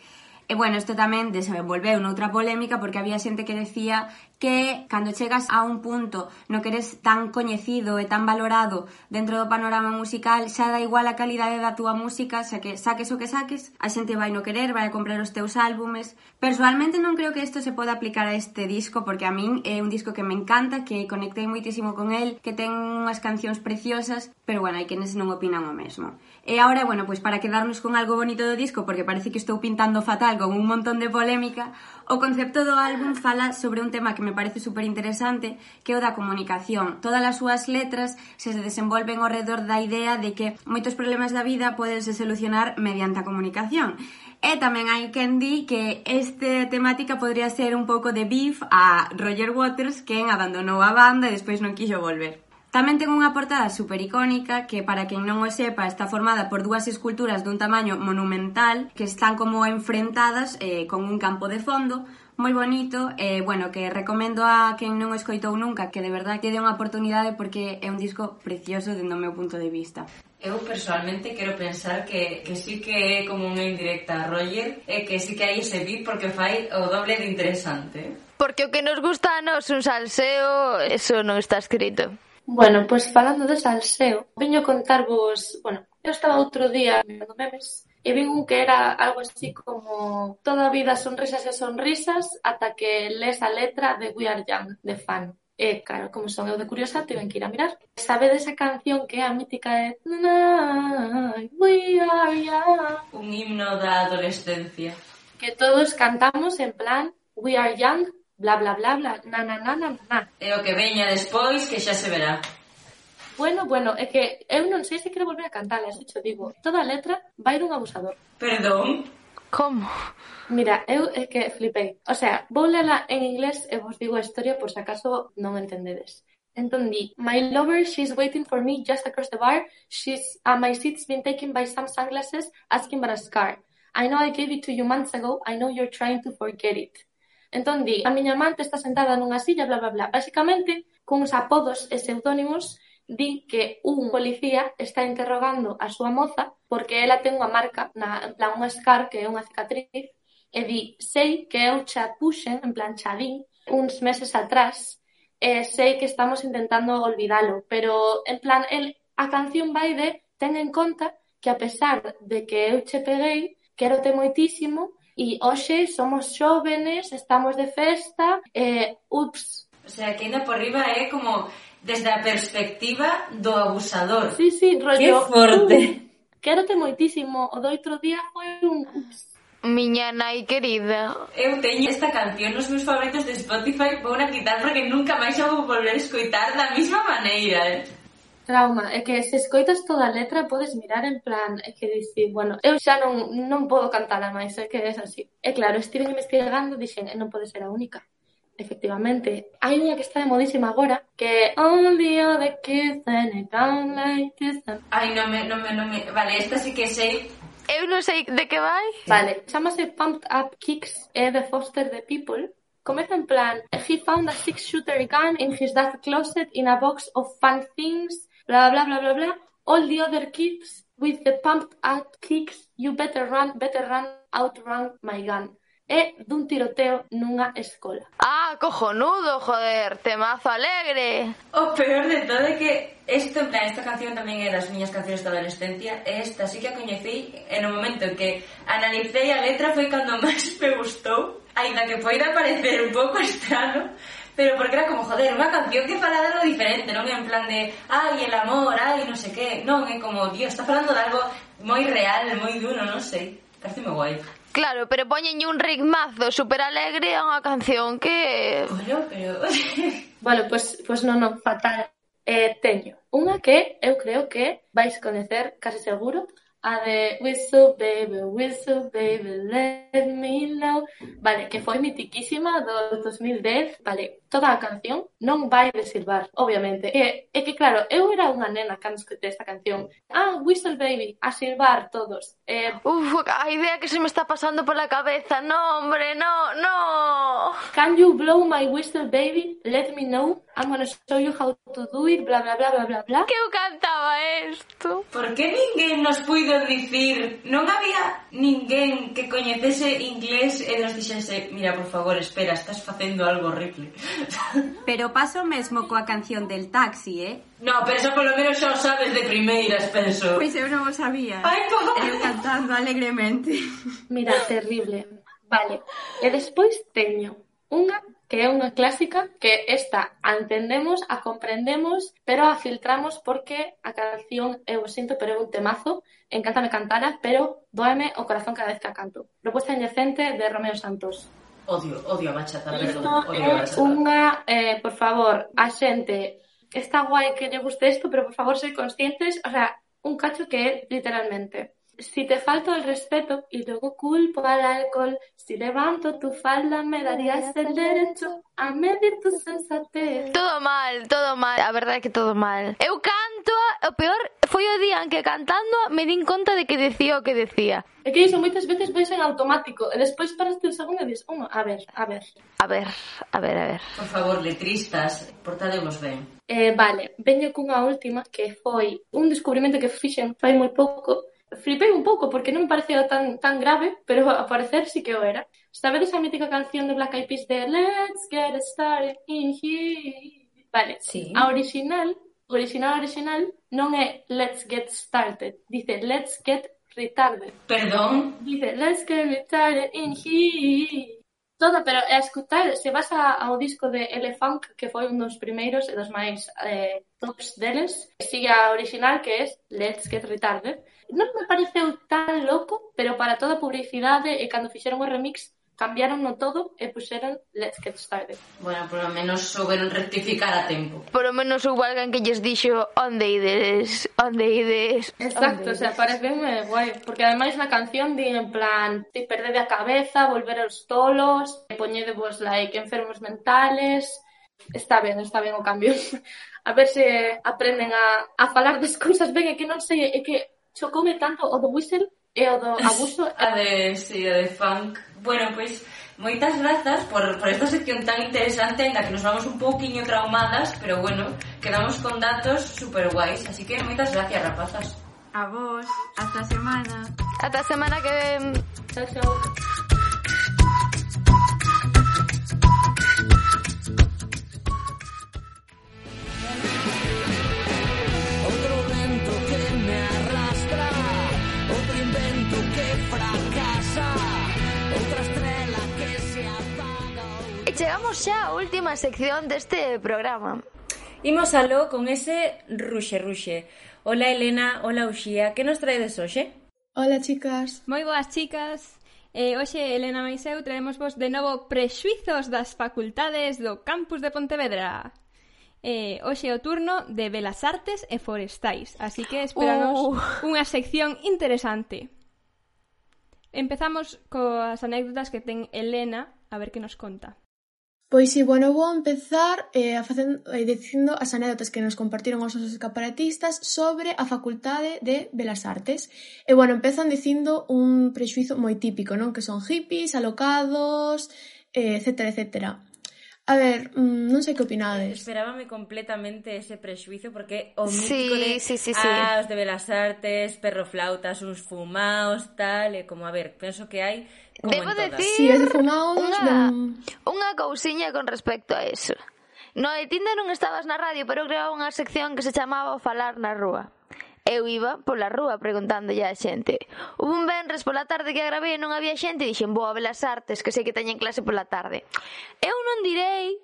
E bueno, isto tamén desenvolveu noutra polémica porque había xente que decía que cando chegas a un punto no que eres tan coñecido e tan valorado dentro do panorama musical, xa da igual a calidade da túa música, xa que saques o que saques, a xente vai no querer, vai a comprar os teus álbumes. Personalmente non creo que isto se poda aplicar a este disco, porque a min é un disco que me encanta, que conectei moitísimo con el, que ten unhas cancións preciosas, pero bueno, hai quenes non opinan o mesmo. E agora, bueno, pois para quedarnos con algo bonito do disco, porque parece que estou pintando fatal con un montón de polémica, O concepto do álbum fala sobre un tema que me parece super interesante, que é o da comunicación. Todas as súas letras se desenvolven ao redor da idea de que moitos problemas da vida podense solucionar mediante a comunicación. E tamén hai quen di que este temática podría ser un pouco de beef a Roger Waters, quen abandonou a banda e despois non quixo volver. Tamén ten unha portada super icónica que, para quen non o sepa, está formada por dúas esculturas dun tamaño monumental que están como enfrentadas eh, con un campo de fondo moi bonito e, eh, bueno, que recomendo a quen non o escoitou nunca que de verdade que dé unha oportunidade porque é un disco precioso dentro do meu punto de vista. Eu personalmente quero pensar que, que sí que é como unha indirecta a Roger e que sí que hai ese beat porque fai o doble de interesante. Porque o que nos gusta a nos un salseo, eso non está escrito. Bueno, pois falando de salseo, veño contarvos, bueno, eu estaba outro día mirando memes e vi un que era algo así como toda a vida sonrisas e sonrisas ata que les a letra de We Are Young, de fan. E, claro, como son eu de curiosa, tiven que ir a mirar. Sabedes esa canción que é a mítica de We Are Young? Un himno da adolescencia. Que todos cantamos en plan We Are Young, bla bla bla bla, na na na na na. E o que veña despois que xa se verá. Bueno, bueno, é que eu non sei se quero volver a cantar, así cho digo. Toda a letra vai dun abusador. Perdón. Como? Mira, eu é que flipei. O sea, vou lela en inglés e vos digo a historia por se acaso non entendedes. Entón di, My lover, she's waiting for me just across the bar. She's, uh, my seat's been taken by some sunglasses, asking about a scar. I know I gave it to you months ago. I know you're trying to forget it. Entón di, a miña amante está sentada nunha silla, bla, bla, bla. Basicamente, cuns apodos e pseudónimos, di que un policía está interrogando a súa moza porque ela ten unha marca, na, en plan unha scar, que é unha cicatriz, e di, sei que eu xa puxen, en plan xa din, uns meses atrás, e sei que estamos intentando olvidalo, pero en plan, el, a canción vai de ten en conta que a pesar de que eu che peguei, quero te moitísimo E hoxe somos xóvenes, estamos de festa e ups. O sea, que ainda por riba é como desde a perspectiva do abusador. Sí, sí, rollo. Que forte. Uh, quérote moitísimo. O do outro día foi un ups. Miña nai querida Eu teño esta canción nos meus favoritos de Spotify Vou na quitar porque nunca máis a vou volver a escoitar da mesma maneira eh? trauma é que se escoitas toda a letra podes mirar en plan é que dicir, bueno, eu xa non, non podo cantala máis, é que é así. E claro, estive investigando, dixen, eh, non pode ser a única efectivamente. Hai unha que está de modísima agora, que Only other kids and it don't like this. Ai, non me, non me, non me... Vale, esta sí que sei. Eu non sei de que vai. Vale, chamase Pumped Up Kicks, é de Foster the People. Comeza en plan, he found a six-shooter gun in his dad's closet in a box of fun things bla bla bla bla bla. All the other kids with the pumped out kicks, you better run, better run, outrun my gun. É dun tiroteo nunha escola. Ah, cojonudo, joder, temazo alegre. O peor de todo é que esto, en plan, esta canción tamén é das miñas cancións da adolescencia e esta sí que a coñecí en o momento en que analicei a letra foi cando máis me gustou, aínda que poida parecer un pouco estrano, pero porque era como, joder, unha canción que fala de algo diferente, non? En plan de, ai, el amor, ai, non sei que, non, é como, Dios, está falando de algo moi real, moi duro, non sei, parece moi guai. Claro, pero poñenlle un ritmazo super alegre a unha canción que... Bueno, pero... vale, pois pues, pues non, non, fatal. Eh, teño unha que eu creo que vais coñecer casi seguro a de Whistle Baby, Whistle Baby, let me know vale, que foi mitiquísima do 2010 vale, toda a canción non vai de silbar, obviamente. E, e que claro, eu era unha nena cando escutei esta canción. Ah, Whistle Baby, a silbar todos. Eh, Uf, a idea que se me está pasando pola cabeza. No, hombre, no, no. Can you blow my whistle, baby? Let me know. I'm gonna show you how to do it, bla, bla, bla, bla, bla, bla. Que eu cantaba esto. Por que ninguén nos puido dicir? Non había ninguén que coñecese inglés e nos dixese, mira, por favor, espera, estás facendo algo horrible. Pero paso mesmo coa canción del taxi, eh? No, pero eso polo menos xa o sabes de primeiras, penso. Pois eu non o sabía. Ai, por... Eu cantando alegremente. Mira, terrible. Vale. E despois teño unha que é unha clásica que esta a entendemos, a comprendemos, pero a filtramos porque a canción eu sinto, pero é un temazo, encántame cantala, pero doeme o corazón cada vez que a canto. Propuesta indecente de Romeo Santos. Odio, odio a bachata, perdón, odio a bachata. Unha, eh, por favor, a xente, está guai que lle guste isto, pero por favor, sei conscientes, o sea, un cacho que é literalmente Si te falto el respeto y luego culpo al alcohol, si levanto tu falda me darías el derecho a medir tu sensatez. Todo mal, todo mal, a verdade é que todo mal. Eu canto, o peor foi o día en que cantando me din conta de que decía o que decía. É que iso moitas veces vais en automático e despois paraste un segundo e dis, unha, a ver, a ver. A ver, a ver, a ver. Por favor, letristas, portadevos ben. Eh, vale, veño cunha última que foi un descubrimento que fixen fai moi pouco flipei un pouco porque non pareceu tan, tan grave, pero a parecer sí que o era. Sabedes a mítica canción de Black Eyed Peas de Let's get started in here? Vale, sí. a original, original, original, non é Let's get started, dice Let's get retarded. Perdón? Dice Let's get retarded in here. Toda, pero a escutar, se vas a, ao disco de Elefunk, que foi un dos primeiros e dos máis eh, tops deles, sigue a original que é Let's Get Retarded, non me pareceu tan loco, pero para toda publicidade e cando fixeron o remix cambiaron no todo e puxeron Let's Get Started. Bueno, polo menos souberon rectificar a tempo. Por lo menos houve alguén que lles dixo onde ides, onde ides. Exacto, onde o sea, pareceme guai, porque ademais na canción di en plan, ti perdede a cabeza, volver aos tolos, poñede vos like enfermos mentales, está ben, está ben o cambio. A ver se aprenden a, a falar das cousas ben e que non sei, é que chocoume tanto o do whistle e o do abuso eh. a de, sí, a de funk. Bueno, pois, pues, moitas grazas por, por esta sección tan interesante en la que nos vamos un pouquiño traumadas pero bueno, quedamos con datos super guais, así que moitas gracias rapazas. A vos, hasta semana. Hasta semana que ven. Chao, chao. chegamos xa á última sección deste programa. Imos aló con ese ruxe ruxe. Ola Elena, ola Uxía, que nos traedes hoxe? Ola chicas. Moi boas chicas. Eh, hoxe, Elena Maiseu, traemos vos de novo Prexuizos das facultades do campus de Pontevedra. Eh, hoxe o turno de Belas Artes e Forestais, así que esperanos uh. unha sección interesante. Empezamos coas anécdotas que ten Elena, a ver que nos conta. Pois si, bueno, vou empezar eh, a facen eh, dicindo as anécdotas que nos compartiron os nosos escaparatistas sobre a Facultade de Belas Artes. E, bueno, empezan dicindo un prexuízo moi típico, non? Que son hippies, alocados, eh, etcétera, etcétera. A ver, mm, non sei que opinades. Esperábame completamente ese prexuizo porque o mítico sí, de sí, sí, sí. Ah, os de Belas Artes, perroflautas, uns fumaos, tal, e como a ver, penso que hai Debo decir si sí, fumados, unha, ben... unha cousiña con respecto a eso. No de Tinder non estabas na radio, pero creaba unha sección que se chamaba Falar na Rúa. Eu iba pola rúa preguntándolle á xente. Hubo un venres pola tarde que agravei e non había xente e dixen, boa, belas artes, que sei que teñen clase pola tarde. Eu non direi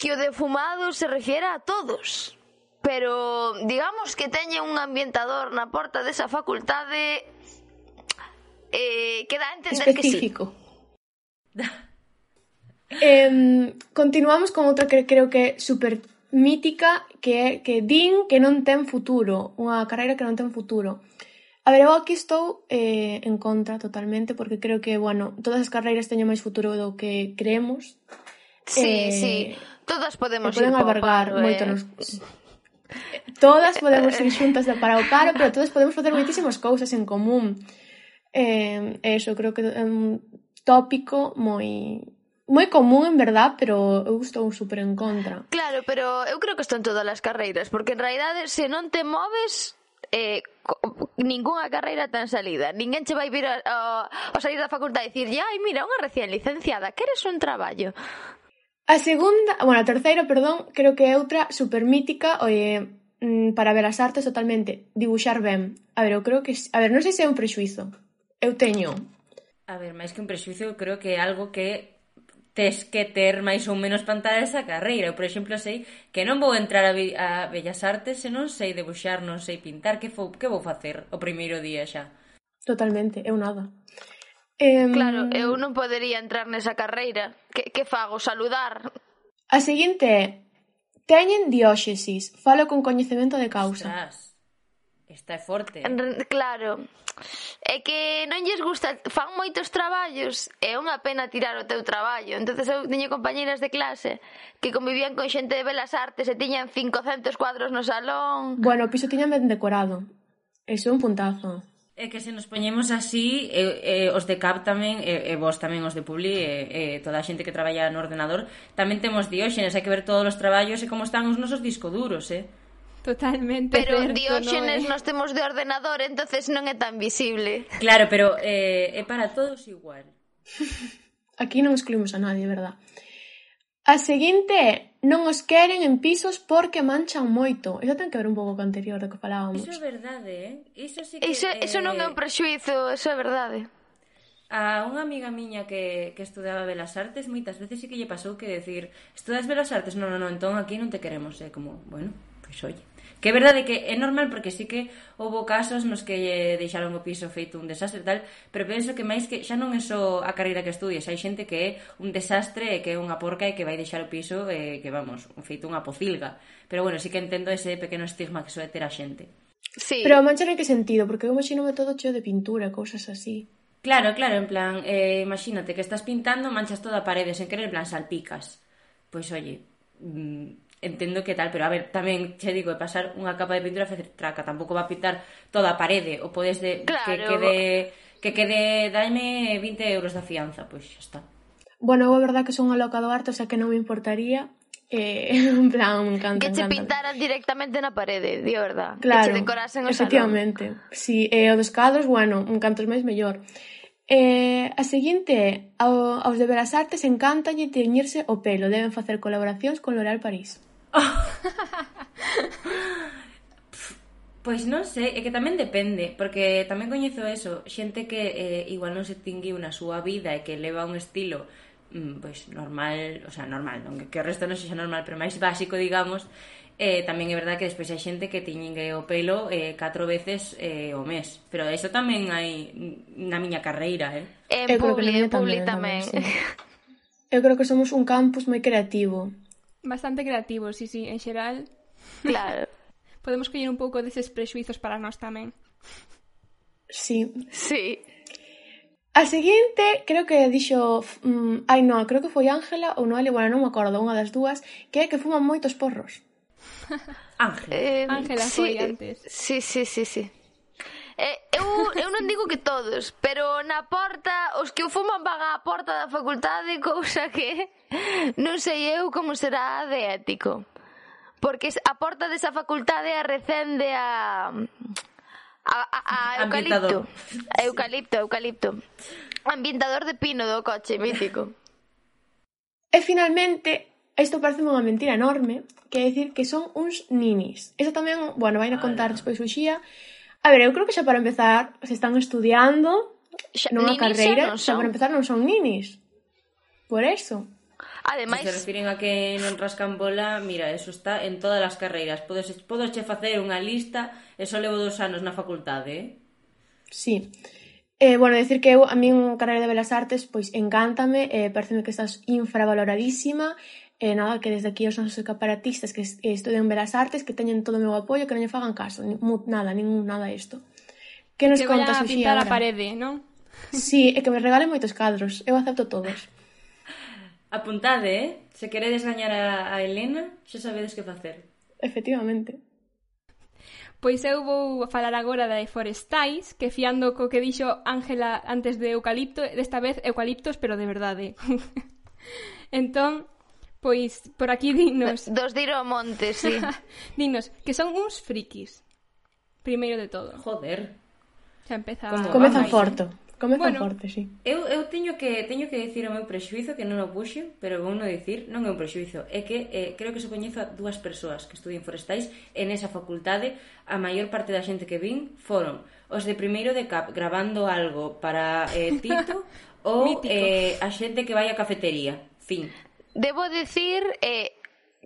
que o de fumado se refiera a todos pero digamos que teñe un ambientador na porta desa facultade eh, que dá a entender específico. que sí. eh, continuamos con outra que creo que é super mítica, que é que din que non ten futuro, unha carreira que non ten futuro. A ver, eu aquí estou eh, en contra totalmente, porque creo que, bueno, todas as carreiras teñen máis futuro do que creemos. Sí, eh, sí, todas podemos ir poden albergar paro, moito eh. nos... Todas podemos ir xuntas para o paro, pero todas podemos facer moitísimas cousas en común. E, e creo que é un tópico moi moi común en verdad, pero eu estou super en contra. Claro, pero eu creo que estou en todas as carreiras, porque en realidade se non te moves eh, ninguna carreira tan salida. Ninguén che vai vir ao, ao salir da facultade e dicir, ai, mira, unha recién licenciada, queres un traballo? A segunda, bueno, a terceira, perdón, creo que é outra super mítica, oye, mm, para ver as artes totalmente, dibuxar ben. A ver, eu creo que, a ver, non sei se é un prexuizo, Eu teño... A ver, máis que un prexuicio, creo que é algo que tes que ter máis ou menos pantada esa carreira. Eu, por exemplo, sei que non vou entrar a, a Bellas Artes se non sei debuxar, non sei pintar. Que, fo, que vou facer o primeiro día xa? Totalmente, eu nada. Um... Claro, eu non podería entrar nesa carreira. Que, que fago? Saludar? A seguinte é... Teñen dióxesis. Falo con coñecemento de causa. Ostras. Está forte. Claro. É que non lles gusta, fan moitos traballos, é unha pena tirar o teu traballo. Entonces eu teño compañeiras de clase que convivían con xente de Belas Artes e tiñan 500 cuadros no salón. Bueno, o piso tiñan ben decorado. Eso é un puntazo. É que se nos poñemos así, eh, eh, os de CAP tamén, e eh, eh, vos tamén os de Publi, eh, eh, toda a xente que traballa no ordenador, tamén temos dióxenes, hai que ver todos os traballos e como están os nosos discoduros, eh? Totalmente Pero certo, dióxenes eh. nos temos de ordenador, entonces non é tan visible. Claro, pero eh, é para todos igual. Aquí non excluimos a nadie, verdad? A seguinte é non os queren en pisos porque manchan moito. Iso ten que ver un pouco co anterior do que falábamos. Iso é verdade, eh? Iso, sí que, iso, iso non é un eh, prexuizo, iso é verdade a unha amiga miña que, que estudaba Belas Artes moitas veces sí que lle pasou que decir estudas Belas Artes? Non, non, non, entón aquí non te queremos é eh? como, bueno, pois oye Que é verdade que é normal porque sí que houve casos nos que lle deixaron o piso feito un desastre e tal, pero penso que máis que xa non é só a carreira que estudias, hai xente que é un desastre e que é unha porca e que vai deixar o piso e que vamos, feito unha pocilga. Pero bueno, sí que entendo ese pequeno estigma que soe ter a xente. Sí. Pero a mancha que sentido, porque eu imagino todo cheo de pintura, cousas así. Claro, claro, en plan, eh, imagínate que estás pintando, manchas toda a parede sen querer, en plan, salpicas. Pois, oye, mm, entendo que tal, pero a ver, tamén che digo, de pasar unha capa de pintura facer traca, tampouco va a pintar toda a parede, ou podes de, claro. que quede que quede dame 20 euros da fianza, pois xa está. Bueno, eu a verdad que son alocado harto, xa que non me importaría, Eh, en plan, me encanta. Que che pintaran directamente na parede, di verdad. Claro, que che decorasen o efectivamente. salón. Si, sí, eh, o dos cadros, bueno, un cantos máis mellor. Eh, a seguinte é, ao, aos de Belas Artes encántalle teñirse o pelo, deben facer colaboracións con L'Oréal París. Pois non sei, é que tamén depende, porque tamén coñezo eso, xente que eh, igual non se tinguiu na súa vida e que leva un estilo Mm, pois normal, o sea, normal, non que o resto non sexa normal, pero máis básico, digamos, eh, tamén é verdade que despois hai xente que tiñe o pelo eh, catro veces eh, o mes, pero eso tamén hai na miña carreira, eh? En publi, en publi tamén. tamén. Sí. Eh. Eu creo que somos un campus moi creativo. Bastante creativo, sí, sí, en xeral. Claro. Podemos coñer un pouco deses prexuizos para nós tamén. Sí. Sí. A seguinte creo que dixo mm, ai non, creo que foi Ángela ou Noelia, bueno, non me acordo, unha das dúas, que é que fuman moitos porros. Ángela. Eh, Ángela sí, foi antes. Sí, sí, sí, sí. Eh, eu, eu non digo que todos, pero na porta, os que o fuman van á porta da facultade, cousa que non sei eu como será de ético. Porque a porta desa facultade a recende a a, a eucalipto. A eucalipto, eucalipto. Ambientador de pino do coche, mítico. E finalmente, isto parece unha mentira enorme, que é dicir que son uns ninis. Eso tamén, bueno, vai a ah, contar despois o Xía. A ver, eu creo que xa para empezar se están estudiando xa, nunha carreira, xa, non son. xa para empezar non son ninis. Por eso. Ademais... Se refiren a que non rascan bola, mira, eso está en todas as carreiras. Podes, podes che facer unha lista e só levo dos anos na facultade, eh? Sí. Eh, bueno, decir que eu, a min carreira de Belas Artes, pois encántame, eh, pareceme que estás infravaloradísima, e eh, nada, que desde aquí os nosos caparatistas que estudian Belas Artes, que teñen todo o meu apoio, que non lle fagan caso, ni, nada, ningún nada isto. Que nos que contas, Uxía, a pintar agora? a parede, non? Sí, e que me regalen moitos cadros, eu acepto todos. Apuntade, eh? Se queredes gañar a, a Elena, xa sabedes que facer. Efectivamente. Pois eu vou falar agora de forestais, que fiando co que dixo Ángela antes de eucalipto, desta vez eucaliptos, pero de verdade. entón, pois por aquí dinos... Dos diro monte, sí. dinos, que son uns frikis. Primeiro de todo. Joder. Xa empeza... Comeza forto. Comeza bueno, forte, sí. Eu, eu teño que teño que dicir o meu prexuizo que non o puxo, pero vou non dicir, non é un prexuizo, é que eh, creo que se coñezo a dúas persoas que estudian forestais en esa facultade, a maior parte da xente que vin foron os de primeiro de CAP grabando algo para eh, Tito ou eh, a xente que vai á cafetería, fin. Debo decir eh,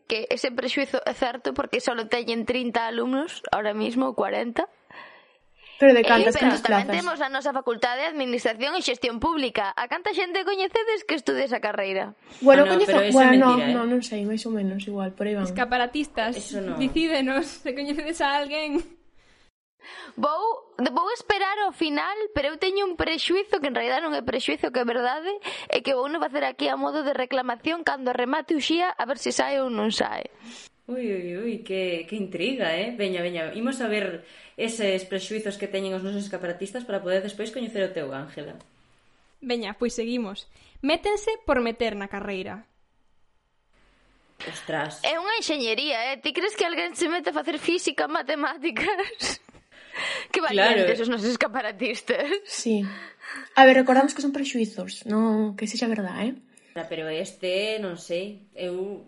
que ese prexuizo é certo porque só teñen 30 alumnos ahora mismo, 40, Pero de eh, cantas, eh, pero tamén plazas? temos a nosa Facultade de Administración e Xestión Pública. A canta xente coñecedes que estude esa carreira? Bueno, ah, no, coñezo... Bueno, mentira, non, eh? no, non sei, máis ou menos, igual, por aí van. Escaparatistas, eso no. dicídenos se coñecedes a alguén. Vou, vou esperar ao final, pero eu teño un prexuizo que en realidad non é prexuizo, que é verdade, e que vou non facer aquí a modo de reclamación cando remate o xía a ver se sae ou non sae. Ui, ui, ui, que, que intriga, eh? Veña, veña, imos a ver eses prexuizos que teñen os nosos escaparatistas para poder despois coñecer o teu, Ángela. Veña, pois seguimos. Métense por meter na carreira. Ostras. É unha enxeñería, eh? Ti crees que alguén se mete a facer física, matemáticas? que valientes claro. os nosos escaparatistas. Sí. A ver, recordamos que son prexuizos, non que sexa verdade, eh? Pero este, non sei, eu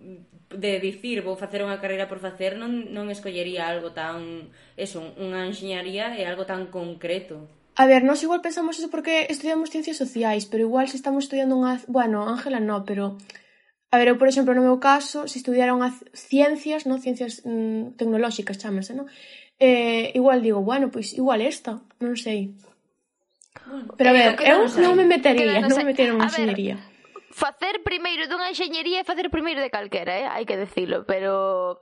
de dicir vou facer unha carreira por facer non, non escollería algo tan eso, unha enxeñaría e algo tan concreto A ver, nós igual pensamos eso porque estudiamos ciencias sociais, pero igual se estamos estudiando unha... Bueno, Ángela no, pero... A ver, eu, por exemplo, no meu caso, se estudiara unha ciencias, non ciencias mm, tecnolóxicas, chamase, non? Eh, igual digo, bueno, pois igual esta, non sei. Pero a ver, eu non me metería, non me metería en enxeñería facer primeiro dunha enxeñería é facer primeiro de calquera, eh? hai que decilo, pero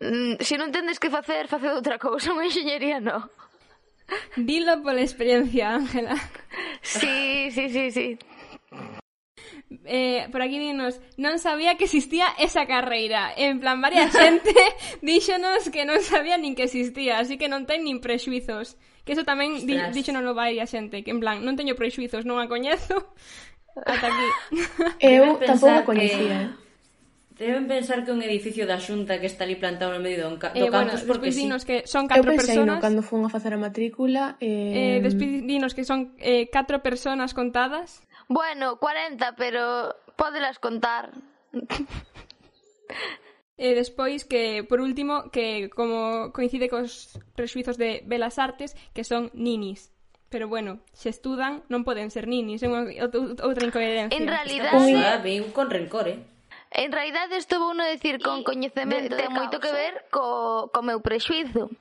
mm, se non tendes que facer, facer outra cousa, unha enxeñería non. Dilo pola experiencia, Ángela. Sí, sí, sí, sí. Eh, por aquí dinos, non sabía que existía esa carreira. En plan, varias xente díxonos que non sabía nin que existía, así que non ten nin prexuizos. Que eso tamén di, díxonos varias xente, que en plan, non teño prexuizos, non a coñezo, Ata aquí. Eu tampouco coñecía. Que... Deben pensar que é un edificio da xunta que está ali plantado no medio do, ca do eh, campus bueno, porque sí. dinos que son catro personas. Eu pensei no cando fun a facer a matrícula. Eh... eh despois dinos que son eh, catro personas contadas. Bueno, 40, pero pódelas contar. E despois que, por último, que como coincide cos prexuizos de Belas Artes, que son ninis. Pero bueno, se estudan, non poden ser ninis, é unha outra incoherencia. En realidad... Ui, viu con rencor, eh? En realidad isto vou non decir con coñecemento ten moito que ver co, co meu prexuizo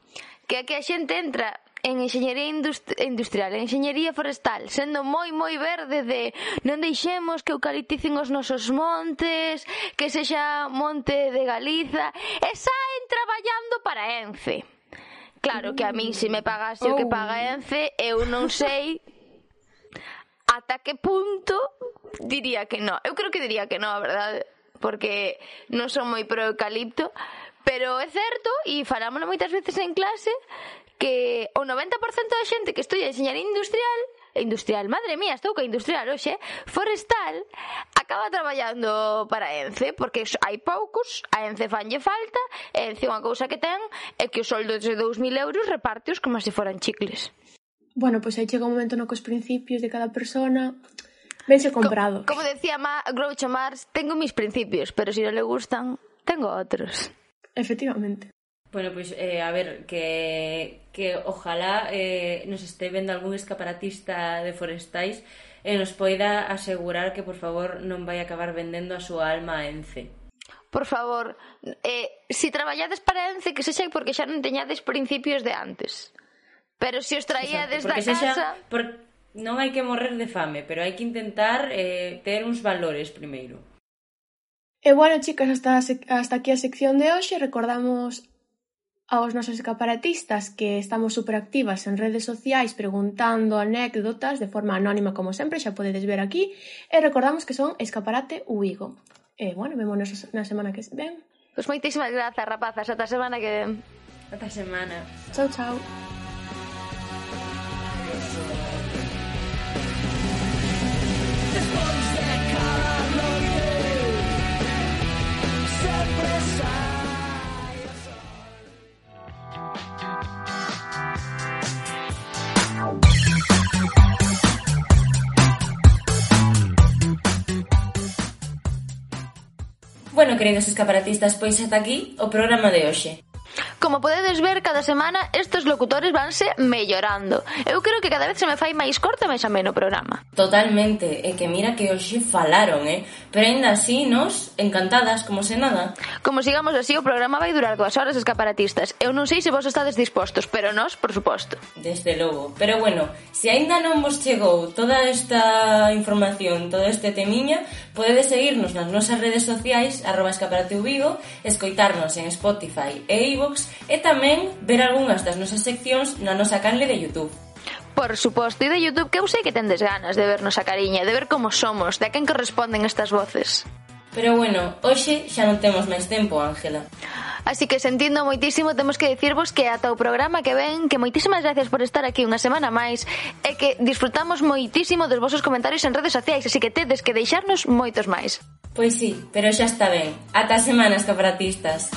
que é que a xente entra en enxeñería industri industrial, en enxeñería forestal, sendo moi moi verde de non deixemos que eucalipticen os nosos montes, que sexa monte de Galiza, e saen traballando para Ence. Claro que a min se me pagase oh. o que paga Ence, eu non sei ata que punto diría que no. Eu creo que diría que no, a verdade, porque non son moi pro eucalipto, pero é certo e falámoslo moitas veces en clase que o 90% da xente que estudia diseñar industrial industrial, madre mía, estou que industrial hoxe, forestal acaba traballando para Ence, porque hai poucos, a Ence fanlle falta, e Ence unha cousa que ten é que os soldos de 2.000 euros repartios como se foran chicles. Bueno, pois aí chega un momento no que os principios de cada persona vense comprado. Co como decía Ma Groucho Marx, tengo mis principios, pero si non le gustan, tengo outros. Efectivamente. Bueno, pois, eh, a ver, que, que ojalá eh, nos este vendo algún escaparatista de forestais e nos poida asegurar que, por favor, non vai acabar vendendo a súa alma a Ence. Por favor, eh, si traballades para Ence, que sexa porque xa non teñades principios de antes. Pero se si os traíades da sexa, casa... Por... Non hai que morrer de fame, pero hai que intentar eh, ter uns valores primeiro. E bueno, chicas, hasta, hasta aquí a sección de hoxe. Recordamos Aos nosos escaparatistas que estamos superactivas en redes sociais preguntando anécdotas de forma anónima como sempre, xa podedes ver aquí, e recordamos que son Escaparate Uigo. E, bueno, vémonos na semana que ven. Pois moitísimas grazas, rapazas. Ata semana que ven. Ata semana. Chao, chao. Bueno, queridos escaparatistas, pois ata aquí o programa de hoxe. Como podedes ver, cada semana estes locutores vanse mellorando. Eu creo que cada vez se me fai máis corto e máis ameno o programa. Totalmente, e que mira que hoxe falaron, eh? Pero ainda así nos encantadas, como se nada. Como sigamos así, o programa vai durar dúas horas escaparatistas. Eu non sei se vos estades dispostos, pero nós, por suposto. Desde logo. Pero bueno, se aínda non vos chegou toda esta información, todo este temiña, Podedes seguirnos nas nosas redes sociais, arroba escaparate Vigo, escoitarnos en Spotify e iVoox e tamén ver algunhas das nosas seccións na nosa canle de Youtube. Por suposto, e de Youtube que eu sei que tendes ganas de vernos a cariña, de ver como somos, de a quen corresponden estas voces. Pero bueno, hoxe xa non temos máis tempo, Ángela. Así que sentindo moitísimo temos que dicirvos que ata o programa que ven, que moitísimas gracias por estar aquí unha semana máis e que disfrutamos moitísimo dos vosos comentarios en redes sociais, así que tedes que deixarnos moitos máis. Pois sí, pero xa está ben. Ata semanas, caparatistas.